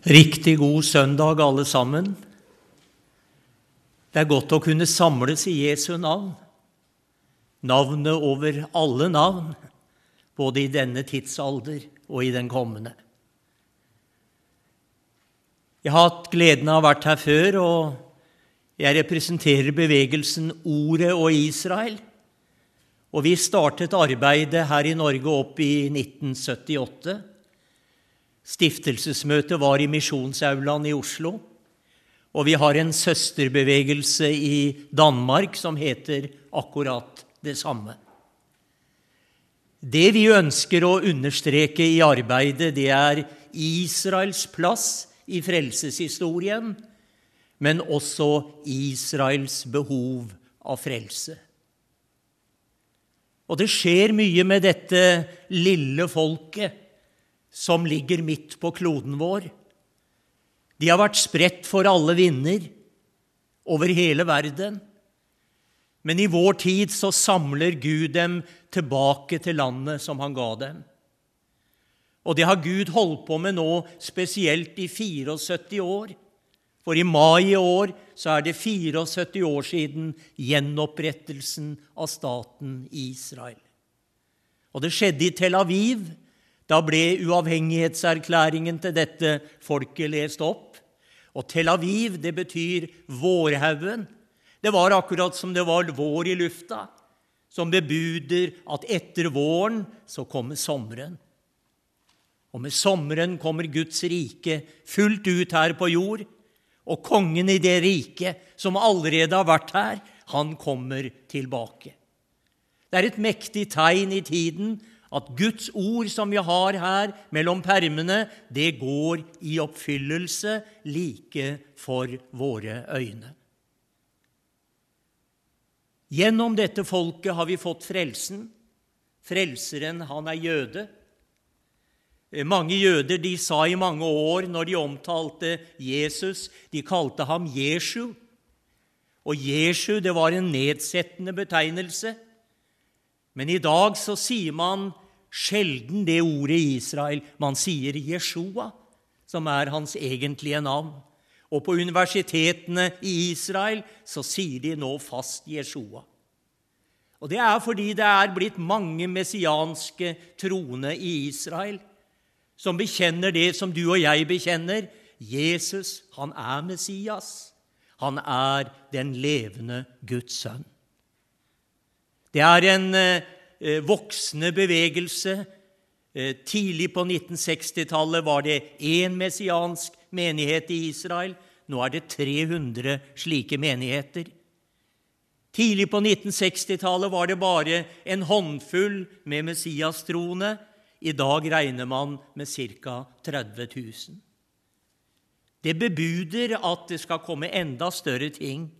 Riktig god søndag, alle sammen. Det er godt å kunne samles i Jesu navn, navnet over alle navn, både i denne tidsalder og i den kommende. Jeg har hatt gleden av å ha vært her før, og jeg representerer bevegelsen Ordet og Israel. Og vi startet arbeidet her i Norge opp i 1978 Stiftelsesmøtet var i Misjonsaulaen i Oslo. Og vi har en søsterbevegelse i Danmark som heter akkurat det samme. Det vi ønsker å understreke i arbeidet, det er Israels plass i frelseshistorien, men også Israels behov av frelse. Og det skjer mye med dette lille folket som ligger midt på kloden vår. De har vært spredt for alle vinder over hele verden. Men i vår tid så samler Gud dem tilbake til landet som han ga dem. Og det har Gud holdt på med nå, spesielt i 74 år. For i mai i år så er det 74 år siden gjenopprettelsen av staten Israel. Og det skjedde i Tel Aviv da ble uavhengighetserklæringen til dette folket lest opp. Og Tel Aviv, det betyr vårhaugen. Det var akkurat som det var vår i lufta, som bebuder at etter våren så kommer sommeren. Og med sommeren kommer Guds rike fullt ut her på jord. Og kongen i det riket, som allerede har vært her, han kommer tilbake. Det er et mektig tegn i tiden at Guds ord som vi har her mellom permene, det går i oppfyllelse like for våre øyne. Gjennom dette folket har vi fått frelsen. Frelseren, han er jøde. Mange jøder de sa i mange år når de omtalte Jesus, de kalte ham Jesu. Og Jesu, det var en nedsettende betegnelse. Men i dag så sier man sjelden det ordet i Israel. Man sier Jeshua, som er hans egentlige navn. Og på universitetene i Israel så sier de nå fast Jeshua. Og Det er fordi det er blitt mange messianske troende i Israel som bekjenner det som du og jeg bekjenner. Jesus, han er Messias. Han er den levende Guds sønn. Det er en eh, Eh, voksende bevegelse. Eh, tidlig på 1960-tallet var det én messiansk menighet i Israel. Nå er det 300 slike menigheter. Tidlig på 1960-tallet var det bare en håndfull med Messias-troende. I dag regner man med ca. 30 000. Det bebuder at det skal komme enda større ting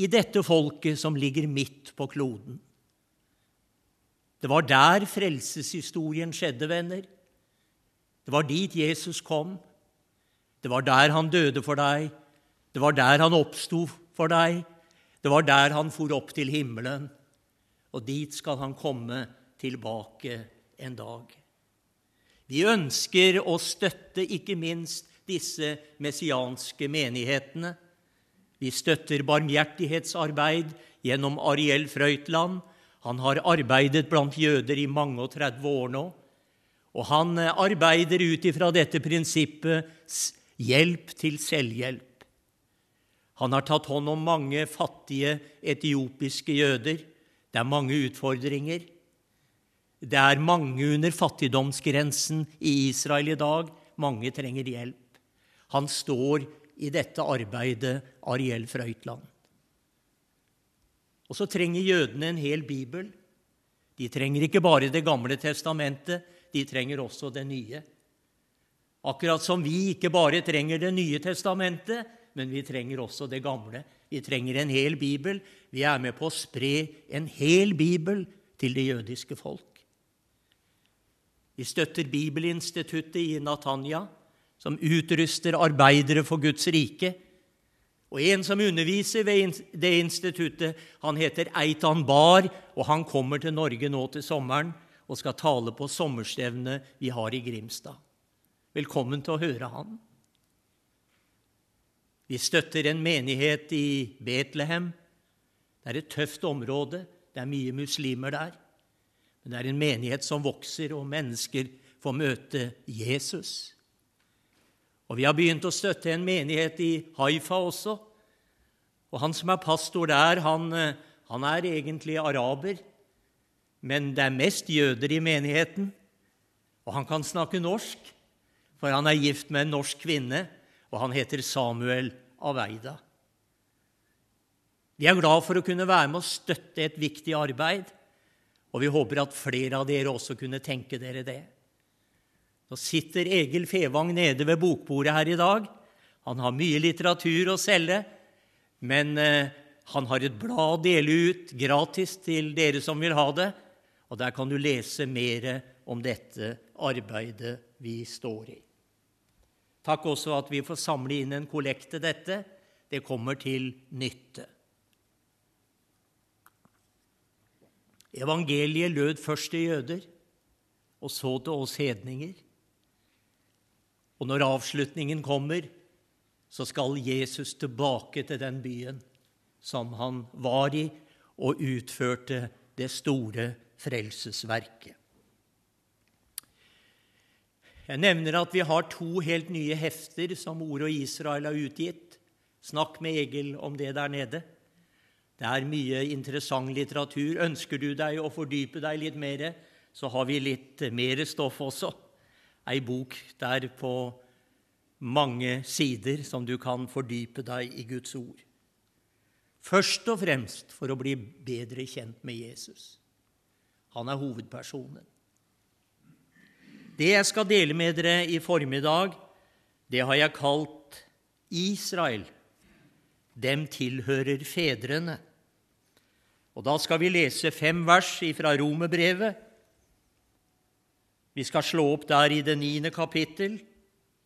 i dette folket som ligger midt på kloden. Det var der frelseshistorien skjedde, venner. Det var dit Jesus kom. Det var der han døde for deg. Det var der han oppsto for deg. Det var der han for opp til himmelen. Og dit skal han komme tilbake en dag. Vi ønsker å støtte ikke minst disse messianske menighetene. Vi støtter barmhjertighetsarbeid gjennom Ariel Frøytland han har arbeidet blant jøder i mange og 30 år nå. Og han eh, arbeider ut ifra dette prinsippet hjelp til selvhjelp. Han har tatt hånd om mange fattige etiopiske jøder. Det er mange utfordringer. Det er mange under fattigdomsgrensen i Israel i dag. Mange trenger hjelp. Han står i dette arbeidet, Ariel Frøytland. Og så trenger jødene en hel bibel. De trenger ikke bare Det gamle testamentet, de trenger også det nye. Akkurat som vi ikke bare trenger Det nye testamentet, men vi trenger også det gamle. Vi trenger en hel bibel. Vi er med på å spre en hel bibel til det jødiske folk. Vi støtter Bibelinstituttet i Natanya, som utruster arbeidere for Guds rike og En som underviser ved det instituttet, han heter Eitan Bar, og han kommer til Norge nå til sommeren og skal tale på sommerstevnet vi har i Grimstad. velkommen til å høre han. Vi støtter en menighet i Betlehem. Det er et tøft område. Det er mye muslimer der. Men det er en menighet som vokser, og mennesker får møte Jesus. Og Vi har begynt å støtte en menighet i Haifa også. Og Han som er pastor der, han, han er egentlig araber, men det er mest jøder i menigheten. Og han kan snakke norsk, for han er gift med en norsk kvinne, og han heter Samuel Aveida. Vi er glad for å kunne være med og støtte et viktig arbeid, og vi håper at flere av dere også kunne tenke dere det. Nå sitter Egil Fevang nede ved bokbordet her i dag. Han har mye litteratur å selge, men eh, han har et blad å dele ut gratis til dere som vil ha det, og der kan du lese mer om dette arbeidet vi står i. Takk også at vi får samle inn en kollekt til dette. Det kommer til nytte. Evangeliet lød først til jøder, og så til oss hedninger. Og når avslutningen kommer, så skal Jesus tilbake til den byen som han var i, og utførte det store frelsesverket. Jeg nevner at vi har to helt nye hefter som Ord og Israel har utgitt. Snakk med Egil om det der nede. Det er mye interessant litteratur. Ønsker du deg å fordype deg litt mer, så har vi litt mer stoff også. Ei bok der på mange sider som du kan fordype deg i Guds ord. Først og fremst for å bli bedre kjent med Jesus. Han er hovedpersonen. Det jeg skal dele med dere i formiddag, det har jeg kalt Israel. Dem tilhører fedrene. Og Da skal vi lese fem vers fra Romerbrevet. Vi skal slå opp der i det niende kapittel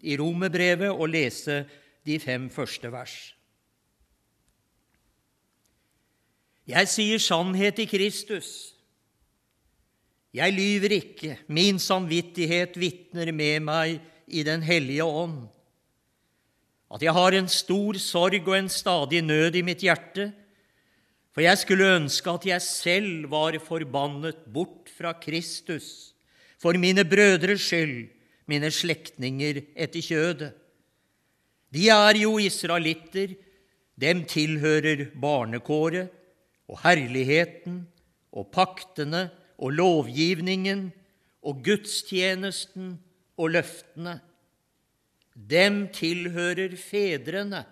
i Romerbrevet og lese de fem første vers. Jeg sier sannhet i Kristus. Jeg lyver ikke, min samvittighet vitner med meg i Den hellige ånd. At jeg har en stor sorg og en stadig nød i mitt hjerte, for jeg skulle ønske at jeg selv var forbannet bort fra Kristus, for mine brødres skyld, mine slektninger etter kjødet. De er jo israelitter, dem tilhører barnekåret og herligheten og paktene og lovgivningen og gudstjenesten og løftene. Dem tilhører fedrene,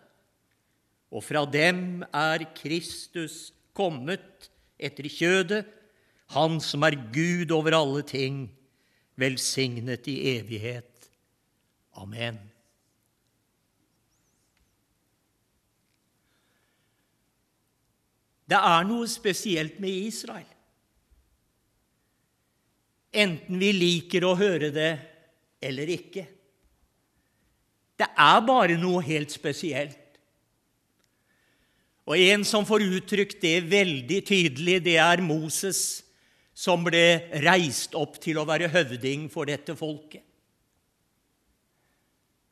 og fra dem er Kristus kommet etter kjødet, Han som er Gud over alle ting, velsignet i evighet. Amen. Det er noe spesielt med Israel. Enten vi liker å høre det eller ikke. Det er bare noe helt spesielt. Og en som får uttrykt det veldig tydelig, det er Moses, som ble reist opp til å være høvding for dette folket.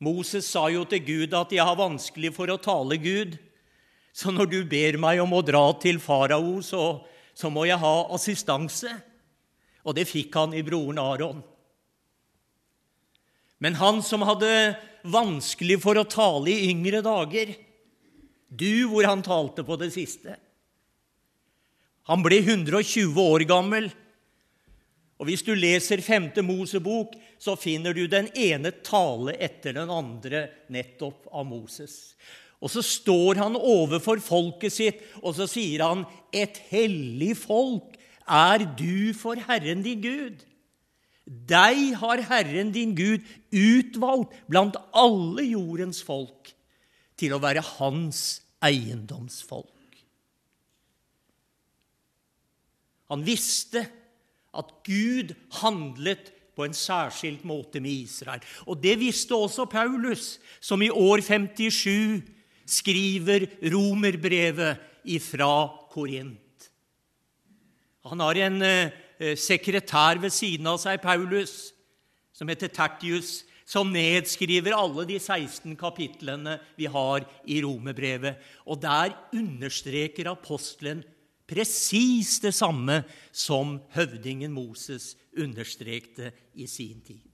Moses sa jo til Gud at 'jeg har vanskelig for å tale Gud', så når du ber meg om å dra til farao, så, så må jeg ha assistanse. Og det fikk han i broren Aron. Men han som hadde vanskelig for å tale i yngre dager, du hvor han talte på det siste. Han ble 120 år gammel. Og Hvis du leser 5. Mosebok, så finner du den ene tale etter den andre nettopp av Moses. Og så står han overfor folket sitt, og så sier han, 'Et hellig folk er du for Herren din Gud.' Deg har Herren din Gud utvalgt blant alle jordens folk til å være hans eiendomsfolk. Han visste at Gud handlet på en særskilt måte med Israel. Og det visste også Paulus, som i år 57 skriver romerbrevet ifra Korint. Han har en eh, sekretær ved siden av seg, Paulus, som heter Tertius, som nedskriver alle de 16 kapitlene vi har i romerbrevet. Og der understreker apostelen presis det samme som høvdingen Moses understrekte i sin tid.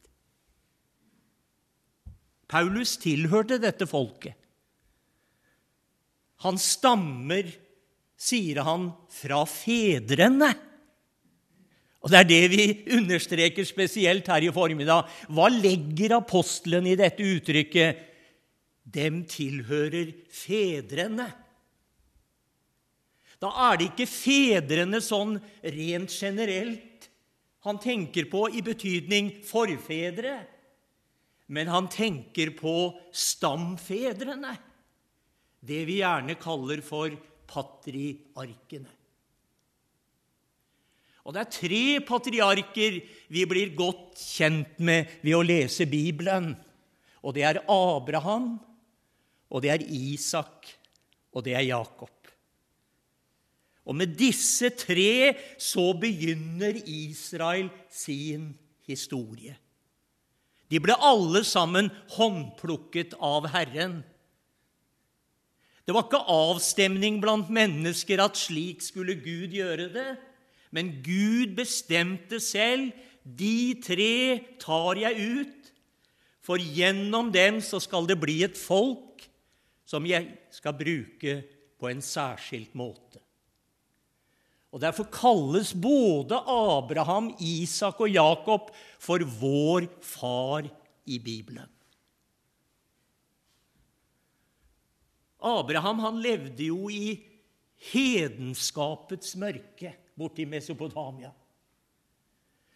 Paulus tilhørte dette folket. Han stammer, sier han, fra fedrene. Og Det er det vi understreker spesielt her i formiddag. Hva legger apostelen i dette uttrykket? Dem tilhører fedrene. Da er det ikke fedrene sånn rent generelt han tenker på i betydning forfedre, men han tenker på stamfedrene, det vi gjerne kaller for patriarkene. Og Det er tre patriarker vi blir godt kjent med ved å lese Bibelen. Og det er Abraham, og det er Isak, og det er Jakob. Og med disse tre så begynner Israel sin historie. De ble alle sammen håndplukket av Herren. Det var ikke avstemning blant mennesker at slik skulle Gud gjøre det, men Gud bestemte selv de tre tar jeg ut, for gjennom dem så skal det bli et folk som jeg skal bruke på en særskilt måte. Og Derfor kalles både Abraham, Isak og Jakob for vår far i Bibelen. Abraham han levde jo i hedenskapets mørke borti Mesopotamia.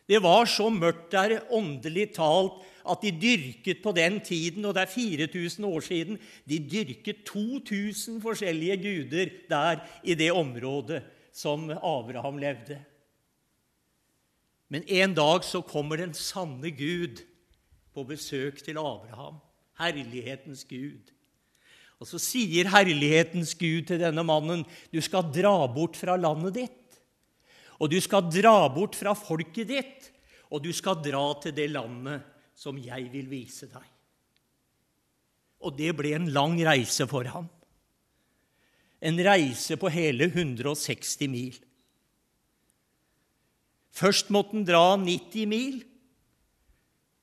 Det var så mørkt der, åndelig talt, at de dyrket på den tiden, og det er 4000 år siden, de dyrket 2000 forskjellige guder der i det området som Abraham levde. Men en dag så kommer den sanne Gud på besøk til Abraham, herlighetens Gud. Og så sier herlighetens Gud til denne mannen, 'Du skal dra bort fra landet ditt.' 'Og du skal dra bort fra folket ditt, og du skal dra til det landet som jeg vil vise deg.' Og det ble en lang reise for ham en reise på hele 160 mil. Først måtte han dra 90 mil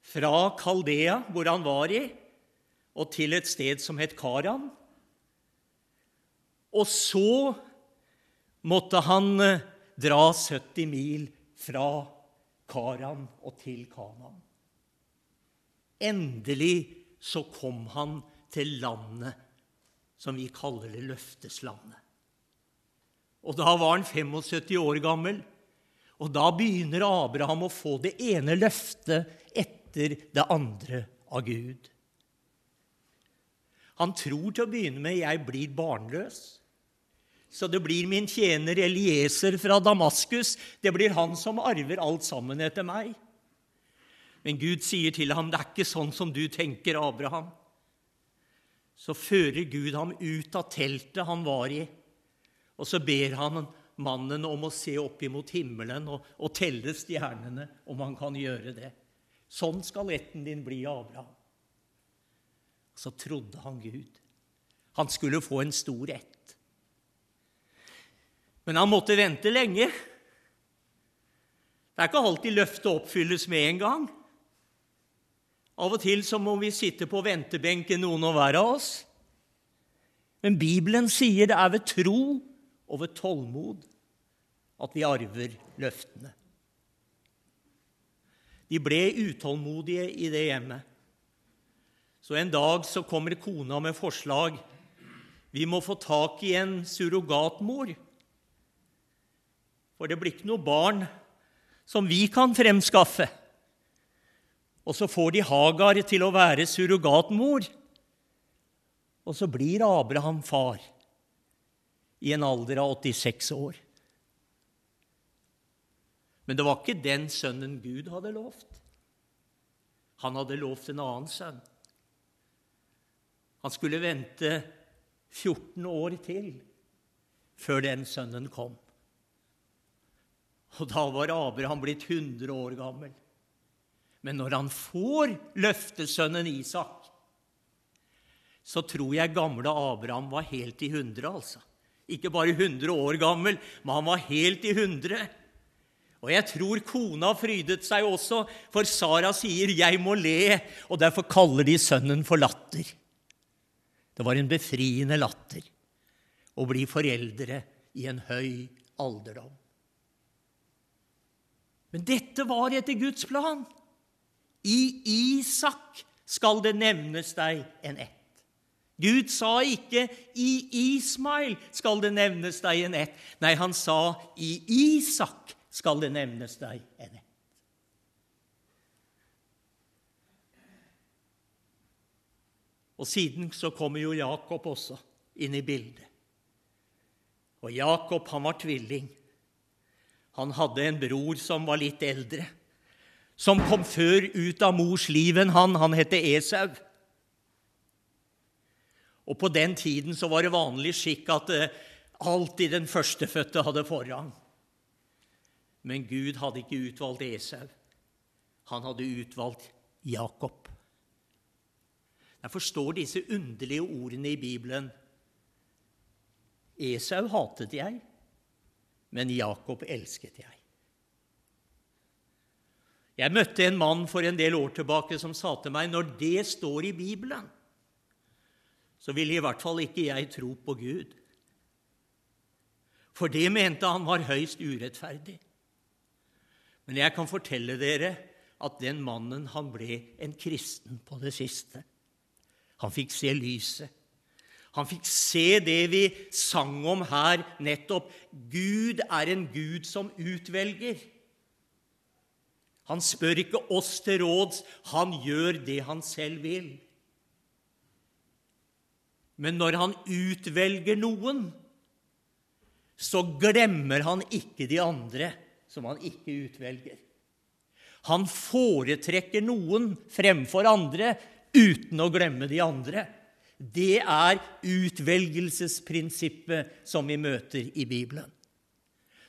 fra Kaldea, hvor han var i, og til et sted som het Karan. Og så måtte han eh, dra 70 mil fra Karan og til Kanan. Endelig så kom han til landet som vi kaller det løfteslandet. Og Da var han 75 år gammel, og da begynner Abraham å få det ene løftet etter det andre av Gud. Han tror til å begynne med 'jeg blir barnløs'. Så det blir min tjener Elieser fra Damaskus. Det blir han som arver alt sammen etter meg. Men Gud sier til ham, 'Det er ikke sånn som du tenker, Abraham' så fører Gud ham ut av teltet han var i, og så ber han mannen om å se opp imot himmelen og, og telle stjernene, om han kan gjøre det. Sånn skal retten din bli, Abraham. Så trodde han Gud. Han skulle få en stor ett. Men han måtte vente lenge. Det er ikke alltid løftet oppfylles med en gang. Av og til så må vi sitte på ventebenken, noen og hver av oss. Men Bibelen sier det er ved tro og ved tålmod at vi arver løftene. De ble utålmodige i det hjemmet. Så en dag så kommer kona med forslag. Vi må få tak i en surrogatmor. For det blir ikke noe barn som vi kan fremskaffe. Og så får de Hagar til å være surrogatmor. Og så blir Abraham far i en alder av 86 år. Men det var ikke den sønnen Gud hadde lovt. Han hadde lovt en annen sønn. Han skulle vente 14 år til før den sønnen kom. Og da var Abraham blitt 100 år gammel. Men når han får løftesønnen Isak, så tror jeg gamle Abraham var helt i hundre, altså. Ikke bare 100 år gammel, men han var helt i hundre. Og jeg tror kona frydet seg også, for Sara sier 'jeg må le', og derfor kaller de sønnen for latter. Det var en befriende latter å bli foreldre i en høy alderdom. Men dette var etter Guds plan. I Isak skal det nevnes deg en ett. Gud sa ikke 'i Ismail skal det nevnes deg en ett'. Nei, han sa 'i Isak skal det nevnes deg en ett'. Og siden så kommer jo Jakob også inn i bildet. Og Jakob, han var tvilling. Han hadde en bror som var litt eldre, som kom før ut av mors liv enn han. Han het Esau. Og på den tiden så var det vanlig skikk at eh, alltid den førstefødte hadde forrang. Men Gud hadde ikke utvalgt Esau. Han hadde utvalgt Jakob. Derfor står disse underlige ordene i Bibelen. Esau hatet jeg, men Jakob elsket jeg. Jeg møtte en mann for en del år tilbake som sa til meg når det står i Bibelen, så ville i hvert fall ikke jeg tro på Gud. For det mente han var høyst urettferdig. Men jeg kan fortelle dere at den mannen han ble en kristen på det siste. Han fikk se lyset. Han fikk se det vi sang om her nettopp. Gud er en Gud som utvelger. Han spør ikke oss til råds, han gjør det han selv vil. Men når han utvelger noen, så glemmer han ikke de andre som han ikke utvelger. Han foretrekker noen fremfor andre uten å glemme de andre. Det er utvelgelsesprinsippet som vi møter i Bibelen.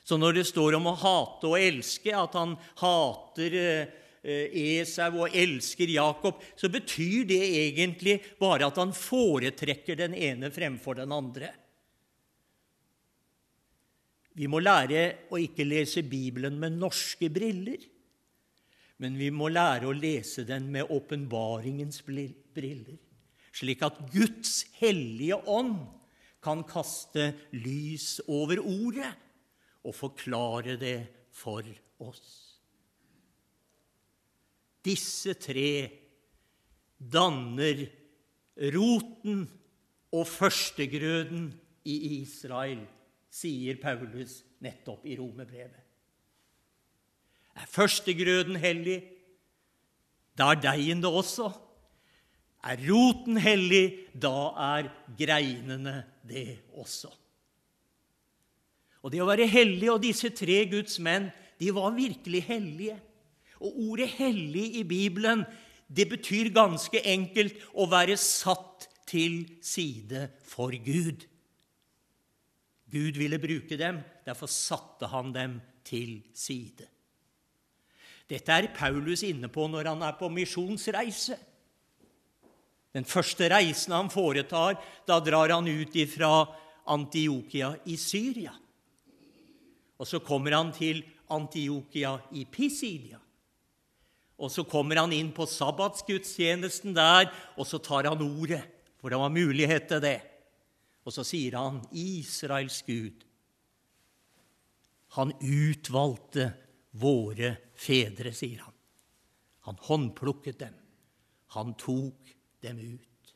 Så når det står om å hate og elske, at han hater eh, Eh, Esau og elsker Jakob, så betyr det egentlig bare at han foretrekker den ene fremfor den andre. Vi må lære å ikke lese Bibelen med norske briller, men vi må lære å lese den med åpenbaringens briller, slik at Guds hellige ånd kan kaste lys over ordet og forklare det for oss. Disse tre danner roten og førstegrøden i Israel, sier Paulus nettopp i romerbrevet. Er førstegrøden hellig, da er deigen det også. Er roten hellig, da er greinene det også. Og det å være hellig, og disse tre Guds menn, de var virkelig hellige. Og ordet 'hellig' i Bibelen det betyr ganske enkelt å være satt til side for Gud. Gud ville bruke dem, derfor satte han dem til side. Dette er Paulus inne på når han er på misjonsreise. Den første reisen han foretar, da drar han ut fra Antiokia i Syria. Og så kommer han til Antiokia i Pisidia. Og så kommer han inn på sabbatsgudstjenesten der, og så tar han ordet, for det var mulighet til det. Og så sier han, 'Israels Gud'. Han utvalgte våre fedre, sier han. Han håndplukket dem. Han tok dem ut.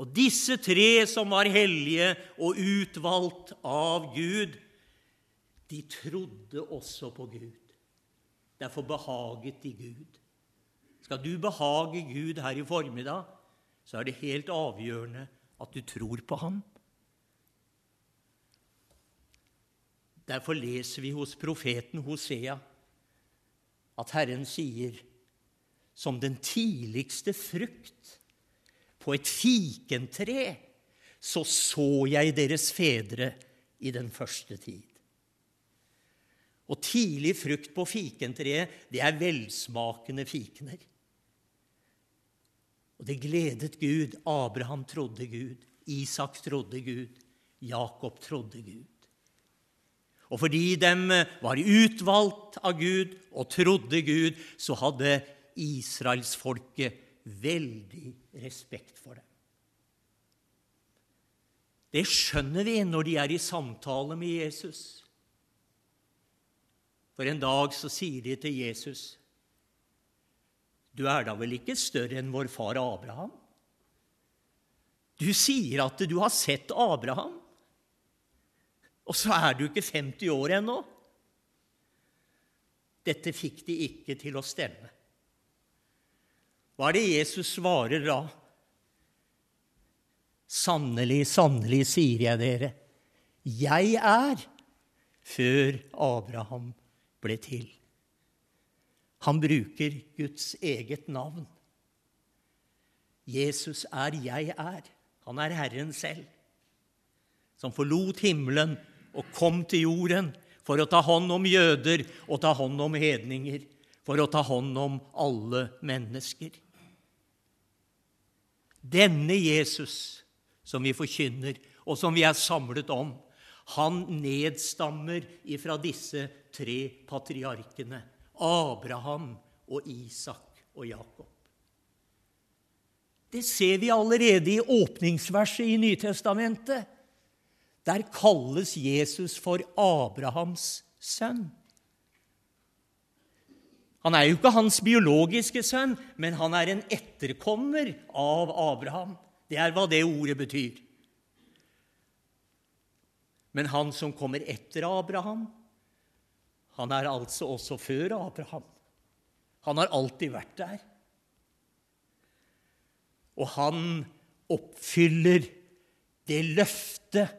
Og disse tre som var hellige og utvalgt av Gud, de trodde også på Gud. Derfor behaget de Gud. Skal du behage Gud her i formiddag, så er det helt avgjørende at du tror på ham. Derfor leser vi hos profeten Hosea at Herren sier som den tidligste frukt på et fikentre, så så jeg deres fedre i den første tid. Og tidlig frukt på fikentreet, det er velsmakende fikener. Og det gledet Gud. Abraham trodde Gud. Isak trodde Gud. Jakob trodde Gud. Og fordi de var utvalgt av Gud og trodde Gud, så hadde israelsfolket veldig respekt for dem. Det skjønner vi når de er i samtale med Jesus. For en dag så sier de til Jesus, 'Du er da vel ikke større enn vår far Abraham?' Du sier at du har sett Abraham, og så er du ikke 50 år ennå. Dette fikk de ikke til å stemme. Hva er det Jesus svarer da? Sannelig, sannelig, sier jeg dere, jeg er før Abraham ble til. Han bruker Guds eget navn. Jesus er 'jeg er'. Han er Herren selv, som forlot himmelen og kom til jorden for å ta hånd om jøder og ta hånd om hedninger, for å ta hånd om alle mennesker. Denne Jesus som vi forkynner, og som vi er samlet om, han nedstammer ifra disse tre patriarkene Abraham og Isak og Jakob. Det ser vi allerede i åpningsverset i Nytestamentet. Der kalles Jesus for Abrahams sønn. Han er jo ikke hans biologiske sønn, men han er en etterkommer av Abraham. Det er hva det ordet betyr. Men han som kommer etter Abraham, han er altså også før Abraham. Han har alltid vært der. Og han oppfyller det løftet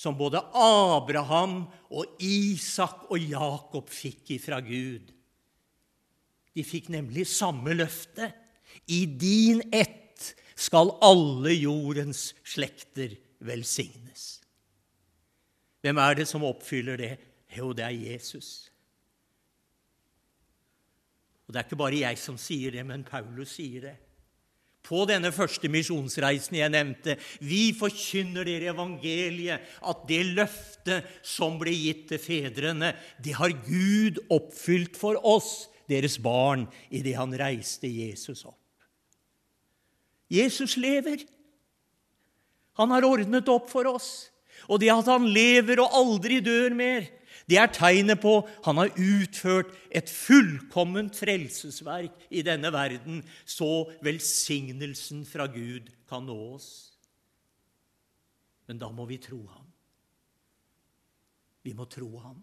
som både Abraham og Isak og Jakob fikk ifra Gud. De fikk nemlig samme løfte. I din ett skal alle jordens slekter velsignes. Hvem er det som oppfyller det? Jo, det er Jesus. Og Det er ikke bare jeg som sier det, men Paulus sier det. På denne første misjonsreisen jeg nevnte, vi forkynner dere evangeliet, at det løftet som ble gitt til fedrene, det har Gud oppfylt for oss, deres barn, idet han reiste Jesus opp. Jesus lever. Han har ordnet opp for oss. Og det at han lever og aldri dør mer, det er tegnet på han har utført et fullkomment frelsesverk i denne verden, så velsignelsen fra Gud kan nå oss. Men da må vi tro ham. Vi må tro ham.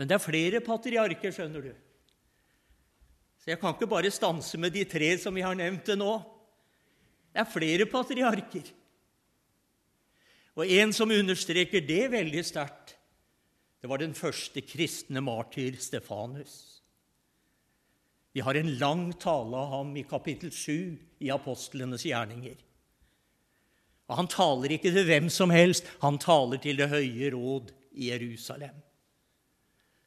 Men det er flere patriarker, skjønner du. Så jeg kan ikke bare stanse med de tre som vi har nevnt det nå. Det er flere patriarker. Og en som understreker det veldig sterkt, det var den første kristne martyr Stefanus. Vi har en lang tale av ham i kapittel 7 i apostlenes gjerninger. Og Han taler ikke til hvem som helst, han taler til Det høye råd i Jerusalem.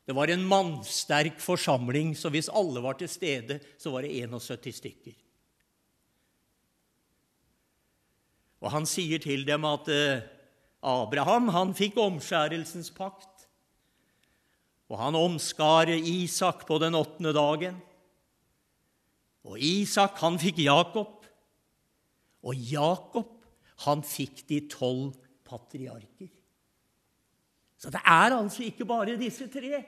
Det var en mannsterk forsamling, så hvis alle var til stede, så var det 71 stykker. Og han sier til dem at eh, Abraham han fikk omskjærelsens pakt. Og han omskar Isak på den åttende dagen. Og Isak han fikk Jakob. Og Jakob han fikk de tolv patriarker. Så det er altså ikke bare disse tre.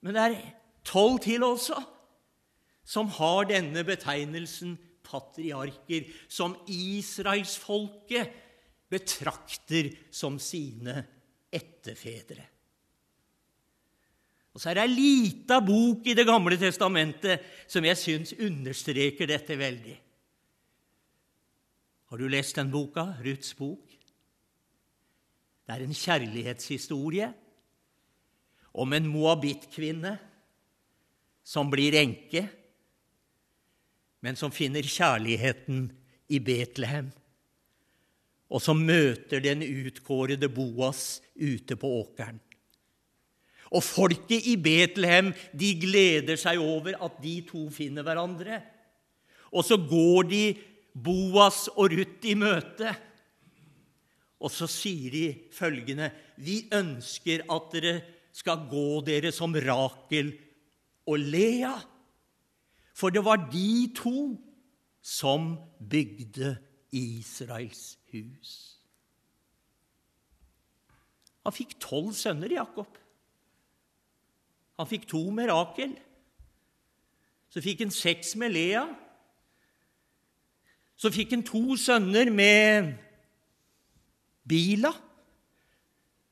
Men det er tolv til også som har denne betegnelsen patriarker, som israelsfolket betrakter som sine etterfedre. Og Så er det ei lita bok i Det gamle testamentet som jeg syns understreker dette veldig. Har du lest den boka, Ruths bok? Det er en kjærlighetshistorie om en moabittkvinne som blir enke, men som finner kjærligheten i Betlehem. Og som møter den utkårede Boas ute på åkeren. Og folket i Betlehem de gleder seg over at de to finner hverandre. Og så går de Boas og Ruth i møte. Og så sier de følgende.: Vi ønsker at dere skal gå dere som Rakel og Lea. For det var de to som bygde Israels hus. Han fikk tolv sønner, Jakob. Han fikk to med Rakel. Så fikk han seks med Lea. Så fikk han to sønner med Bila,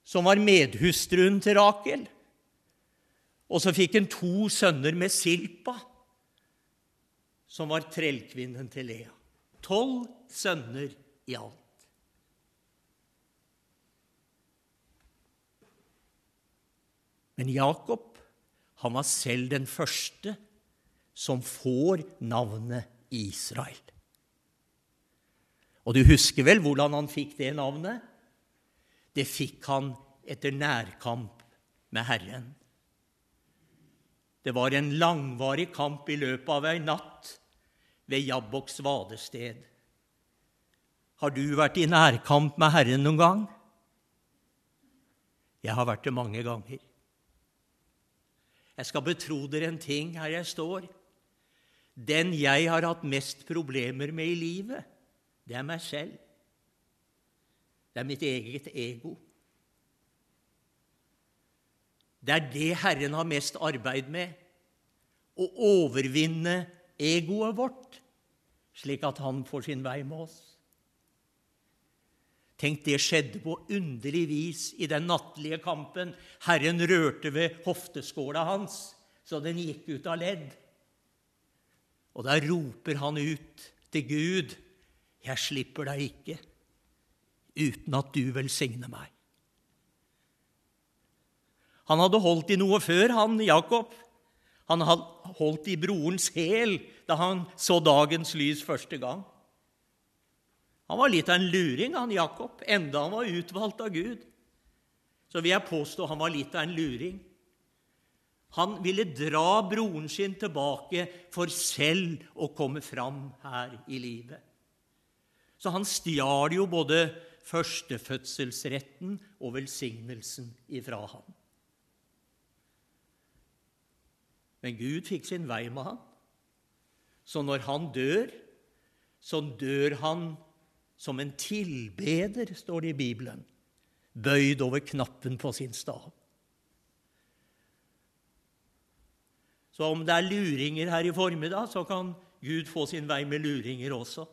som var medhustruen til Rakel. Og så fikk han to sønner med Silpa, som var trellkvinnen til Lea. Tolv sønner i alt. Men Jakob han var selv den første som får navnet Israel. Og du husker vel hvordan han fikk det navnet? Det fikk han etter nærkamp med Herren. Det var en langvarig kamp i løpet av ei natt ved Jabboks vadested. Har du vært i nærkamp med Herren noen gang? Jeg har vært det mange ganger. Jeg skal betro dere en ting her jeg står. Den jeg har hatt mest problemer med i livet, det er meg selv. Det er mitt eget ego. Det er det Herren har mest arbeid med å overvinne egoet vårt, slik at Han får sin vei med oss. Tenk, det skjedde på underlig vis i den nattlige kampen. Herren rørte ved hofteskåla hans, så den gikk ut av ledd. Og da roper han ut til Gud, 'Jeg slipper deg ikke uten at du velsigner meg'. Han hadde holdt i noe før, han Jakob. Han hadde holdt i brorens hæl da han så dagens lys første gang. Han var litt av en luring, han Jakob, enda han var utvalgt av Gud. Så vil jeg påstå han var litt av en luring. Han ville dra broren sin tilbake for selv å komme fram her i livet. Så han stjal jo både førstefødselsretten og velsignelsen ifra ham. Men Gud fikk sin vei med han. Så når han dør, så dør han som en tilbeder, står det i Bibelen, bøyd over knappen på sin stav. Så om det er luringer her i formiddag, så kan Gud få sin vei med luringer også.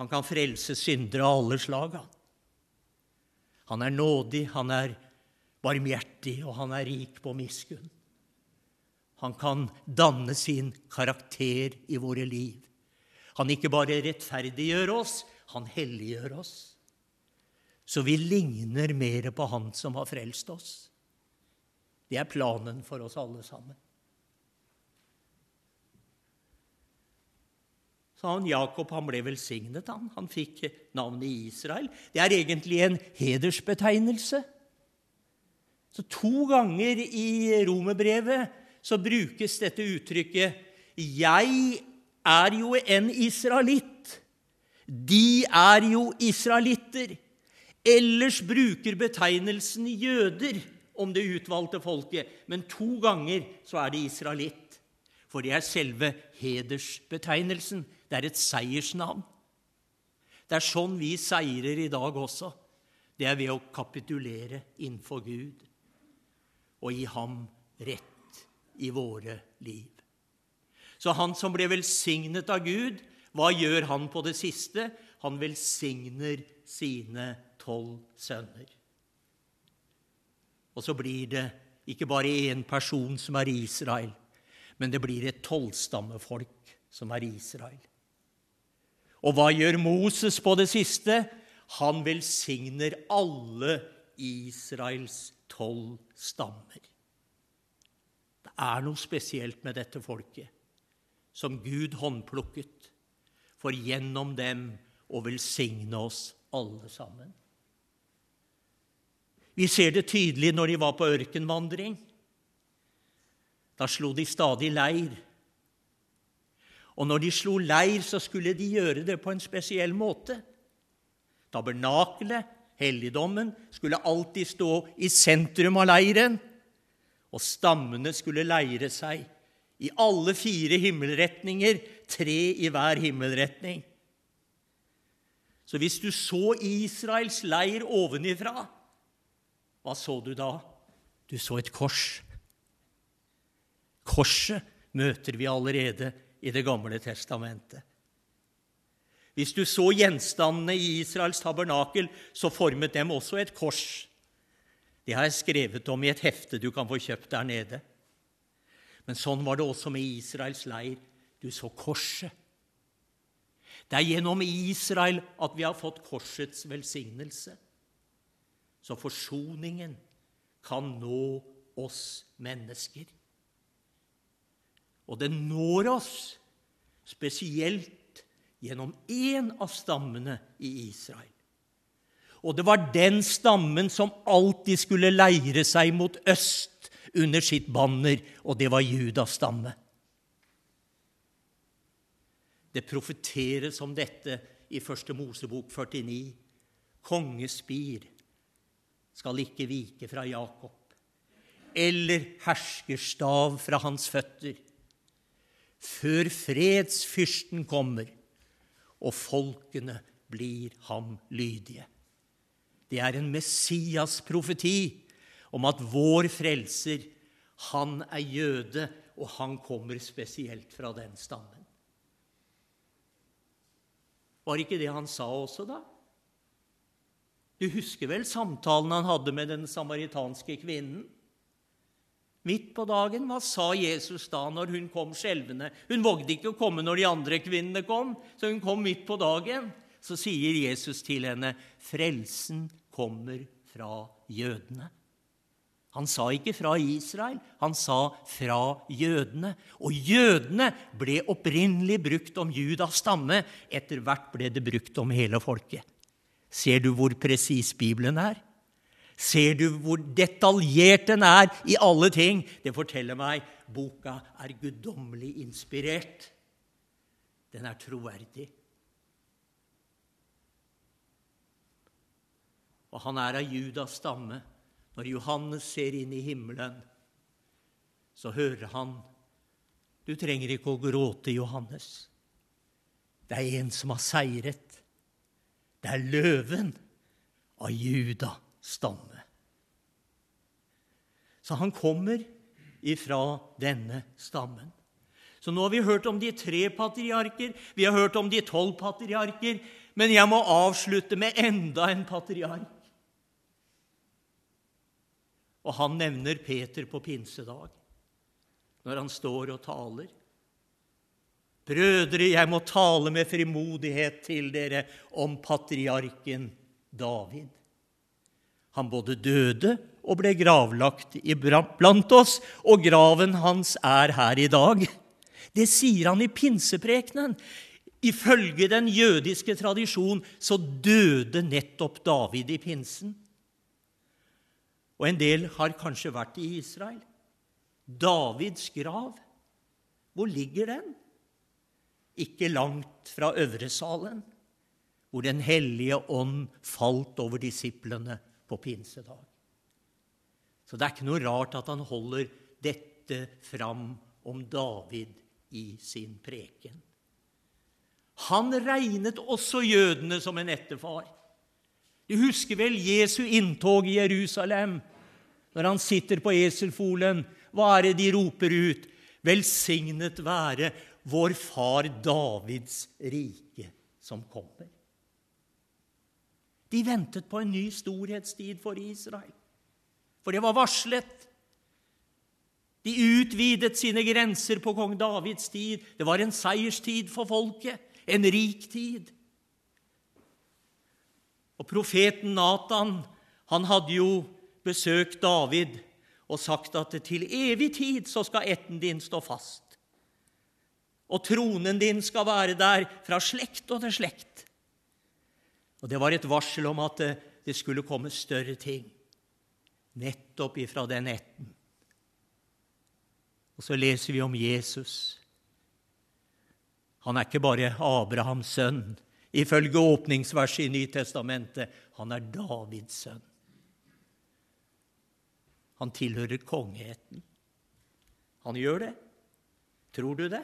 Han kan frelse syndere av alle slag. Han. han er nådig, han er barmhjertig, og han er rik på miskunn. Han kan danne sin karakter i våre liv. Han ikke bare rettferdiggjør oss, han helliggjør oss. Så vi ligner mer på Han som har frelst oss. Det er planen for oss alle sammen. Så han Jakob han ble velsignet. Han Han fikk navnet Israel. Det er egentlig en hedersbetegnelse. Så To ganger i romerbrevet så brukes dette uttrykket 'Jeg er jo en israelitt'. De er jo israelitter. Ellers bruker betegnelsen jøder om det utvalgte folket, men to ganger så er det israelitt. For det er selve hedersbetegnelsen. Det er et seiersnavn. Det er sånn vi seirer i dag også. Det er ved å kapitulere innenfor Gud og gi ham rett i våre liv. Så han som ble velsignet av Gud, hva gjør han på det siste? Han velsigner sine tolv sønner. Og så blir det ikke bare én person som er Israel, men det blir et tolvstammefolk som er Israel. Og hva gjør Moses på det siste? Han velsigner alle Israels tolv stammer er noe spesielt med dette folket, som Gud håndplukket, for gjennom dem og velsigne oss alle sammen. Vi ser det tydelig når de var på ørkenvandring. Da slo de stadig leir. Og når de slo leir, så skulle de gjøre det på en spesiell måte. Tabernakelet, helligdommen, skulle alltid stå i sentrum av leiren, og stammene skulle leire seg i alle fire himmelretninger, tre i hver himmelretning. Så hvis du så Israels leir ovenifra, hva så du da? Du så et kors. Korset møter vi allerede i Det gamle testamentet. Hvis du så gjenstandene i Israels tabernakel, så formet dem også et kors. Det har jeg skrevet om i et hefte du kan få kjøpt der nede. Men sånn var det også med Israels leir. Du så korset. Det er gjennom Israel at vi har fått korsets velsignelse. Så forsoningen kan nå oss mennesker. Og den når oss spesielt gjennom én av stammene i Israel. Og det var den stammen som alltid skulle leire seg mot øst under sitt banner, og det var Judas stamme. Det profeteres om dette i Første Mosebok 49. Kongespir skal ikke vike fra Jakob, eller herskerstav fra hans føtter før fredsfyrsten kommer og folkene blir ham lydige. Det er en Messias-profeti om at vår frelser, han er jøde, og han kommer spesielt fra den stammen. Var ikke det han sa også, da? Du husker vel samtalen han hadde med den samaritanske kvinnen? Midt på dagen, hva sa Jesus da når hun kom skjelvende? Hun vågde ikke å komme når de andre kvinnene kom, så hun kom midt på dagen. Så sier Jesus til henne, 'Frelsen kommer fra jødene'. Han sa ikke fra Israel, han sa fra jødene. Og jødene ble opprinnelig brukt om Judas stamme. Etter hvert ble det brukt om hele folket. Ser du hvor presis Bibelen er? Ser du hvor detaljert den er i alle ting? Det forteller meg boka er guddommelig inspirert. Den er troverdig. Og han er av Judas stamme. Når Johannes ser inn i himmelen, så hører han Du trenger ikke å gråte, Johannes. Det er en som har seiret. Det er løven av Juda stamme. Så han kommer ifra denne stammen. Så nå har vi hørt om de tre patriarker, vi har hørt om de tolv patriarker, men jeg må avslutte med enda en patriark. Og han nevner Peter på pinsedag, når han står og taler. Brødre, jeg må tale med frimodighet til dere om patriarken David. Han både døde og ble gravlagt blant oss, og graven hans er her i dag. Det sier han i pinseprekenen. Ifølge den jødiske tradisjon så døde nettopp David i pinsen. Og en del har kanskje vært i Israel. Davids grav, hvor ligger den? Ikke langt fra Øvresalen, hvor Den hellige ånd falt over disiplene på pinsedag. Så det er ikke noe rart at han holder dette fram om David i sin preken. Han regnet også jødene som en ettefar. Du husker vel Jesu inntog i Jerusalem, når han sitter på eselfolen. Hva er det de roper ut? Velsignet være vår far Davids rike som kommer. De ventet på en ny storhetstid for Israel. For det var varslet. De utvidet sine grenser på kong Davids tid. Det var en seierstid for folket, en rik tid. Og profeten Natan, han hadde jo besøkt David og sagt at til evig tid så skal ætten din stå fast. Og tronen din skal være der fra slekt og til slekt. Og det var et varsel om at det, skulle komme større ting, nettopp ifra den etten. Og så leser vi om Jesus. Han er ikke bare Abrahams sønn, ifølge åpningsverset i Nytestamentet. Han er Davids sønn. Han tilhører kongeheten. Han gjør det. Tror du det?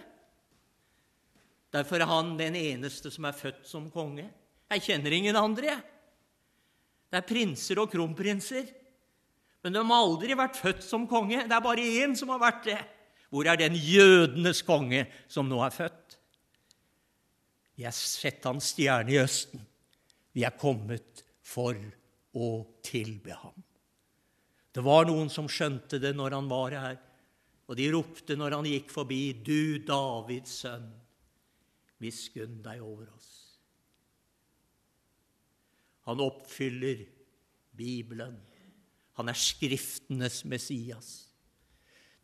Derfor er han den eneste som er født som konge. Jeg kjenner ingen andre, jeg. Det er prinser og kronprinser. Men de har aldri vært født som konge. Det er bare én som har vært det. Hvor er den jødenes konge som nå er født? Vi har sett hans stjerne i østen. Vi er kommet for å tilbe ham. Det var noen som skjønte det når han var her, og de ropte når han gikk forbi, Du Davids sønn, miskunn deg over oss. Han oppfyller Bibelen. Han er Skriftenes Messias.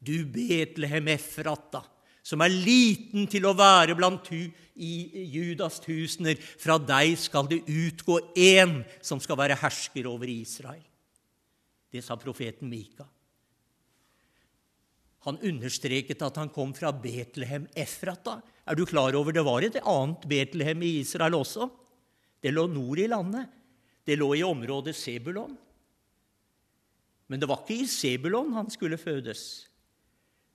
Du Betlehem Efrata, som er liten til å være blant i Judas tusener, fra deg skal det utgå én som skal være hersker over Israel. Det sa profeten Mika. Han understreket at han kom fra Betlehem Efrata. Er du klar over det var et annet Betlehem i Israel også? Det lå nord i landet. Det lå i området Sebulon. Men det var ikke i Sebulon han skulle fødes.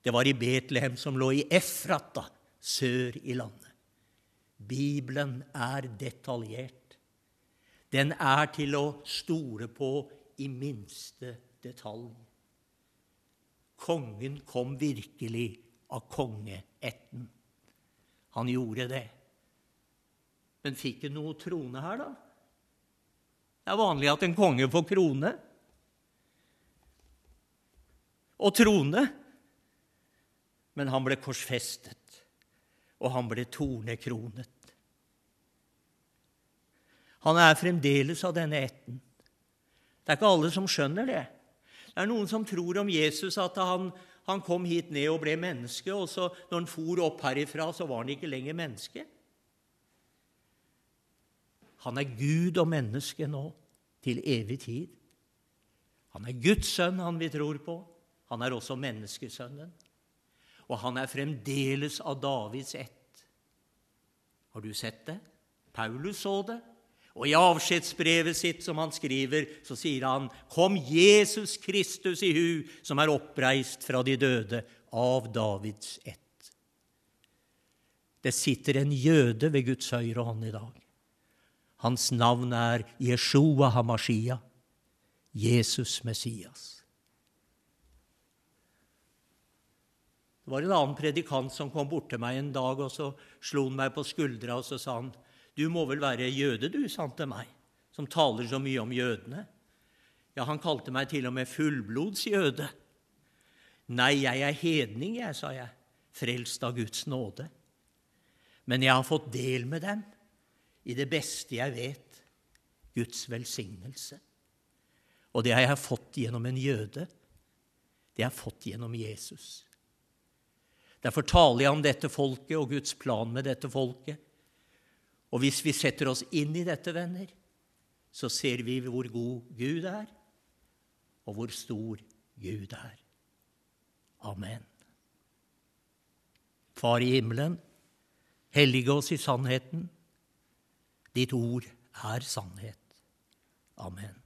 Det var i Betlehem, som lå i Efrata, sør i landet. Bibelen er detaljert. Den er til å stole på i minste detalj. Kongen kom virkelig av kongeætten. Han gjorde det. Men fikk han noe trone her, da? Det er vanlig at en konge får krone. Og trone. Men han ble korsfestet, og han ble tornekronet. Han er fremdeles av denne ætten. Det er ikke alle som skjønner det. Det er noen som tror om Jesus at han, han kom hit ned og ble menneske, og så når han for opp herifra, så var han ikke lenger menneske. Han er Gud og menneske nå, til evig tid. Han er Guds sønn, han vi tror på. Han er også menneskesønnen. Og han er fremdeles av Davids ett. Har du sett det? Paulus så det. Og i avskjedsbrevet sitt som han skriver, så sier han, Kom Jesus Kristus i hu, som er oppreist fra de døde, av Davids ett. Det sitter en jøde ved Guds høyre hånd i dag. Hans navn er Jeshua Hamashia, Jesus Messias. Det var en annen predikant som kom bort til meg en dag og så slo han meg på skuldra og så sa han, 'Du må vel være jøde, du', sa han til meg, som taler så mye om jødene. Ja, han kalte meg til og med fullblodsjøde. Nei, jeg er hedning, jeg, sa jeg, frelst av Guds nåde. Men jeg har fått del med dem i det beste jeg vet, Guds velsignelse. Og det har jeg fått gjennom en jøde. Det har jeg fått gjennom Jesus. Derfor taler jeg om dette folket og Guds plan med dette folket. Og hvis vi setter oss inn i dette, venner, så ser vi hvor god Gud er, og hvor stor Gud er. Amen. Far i himmelen, hellige oss i sannheten. Ditt ord er sannhet. Amen.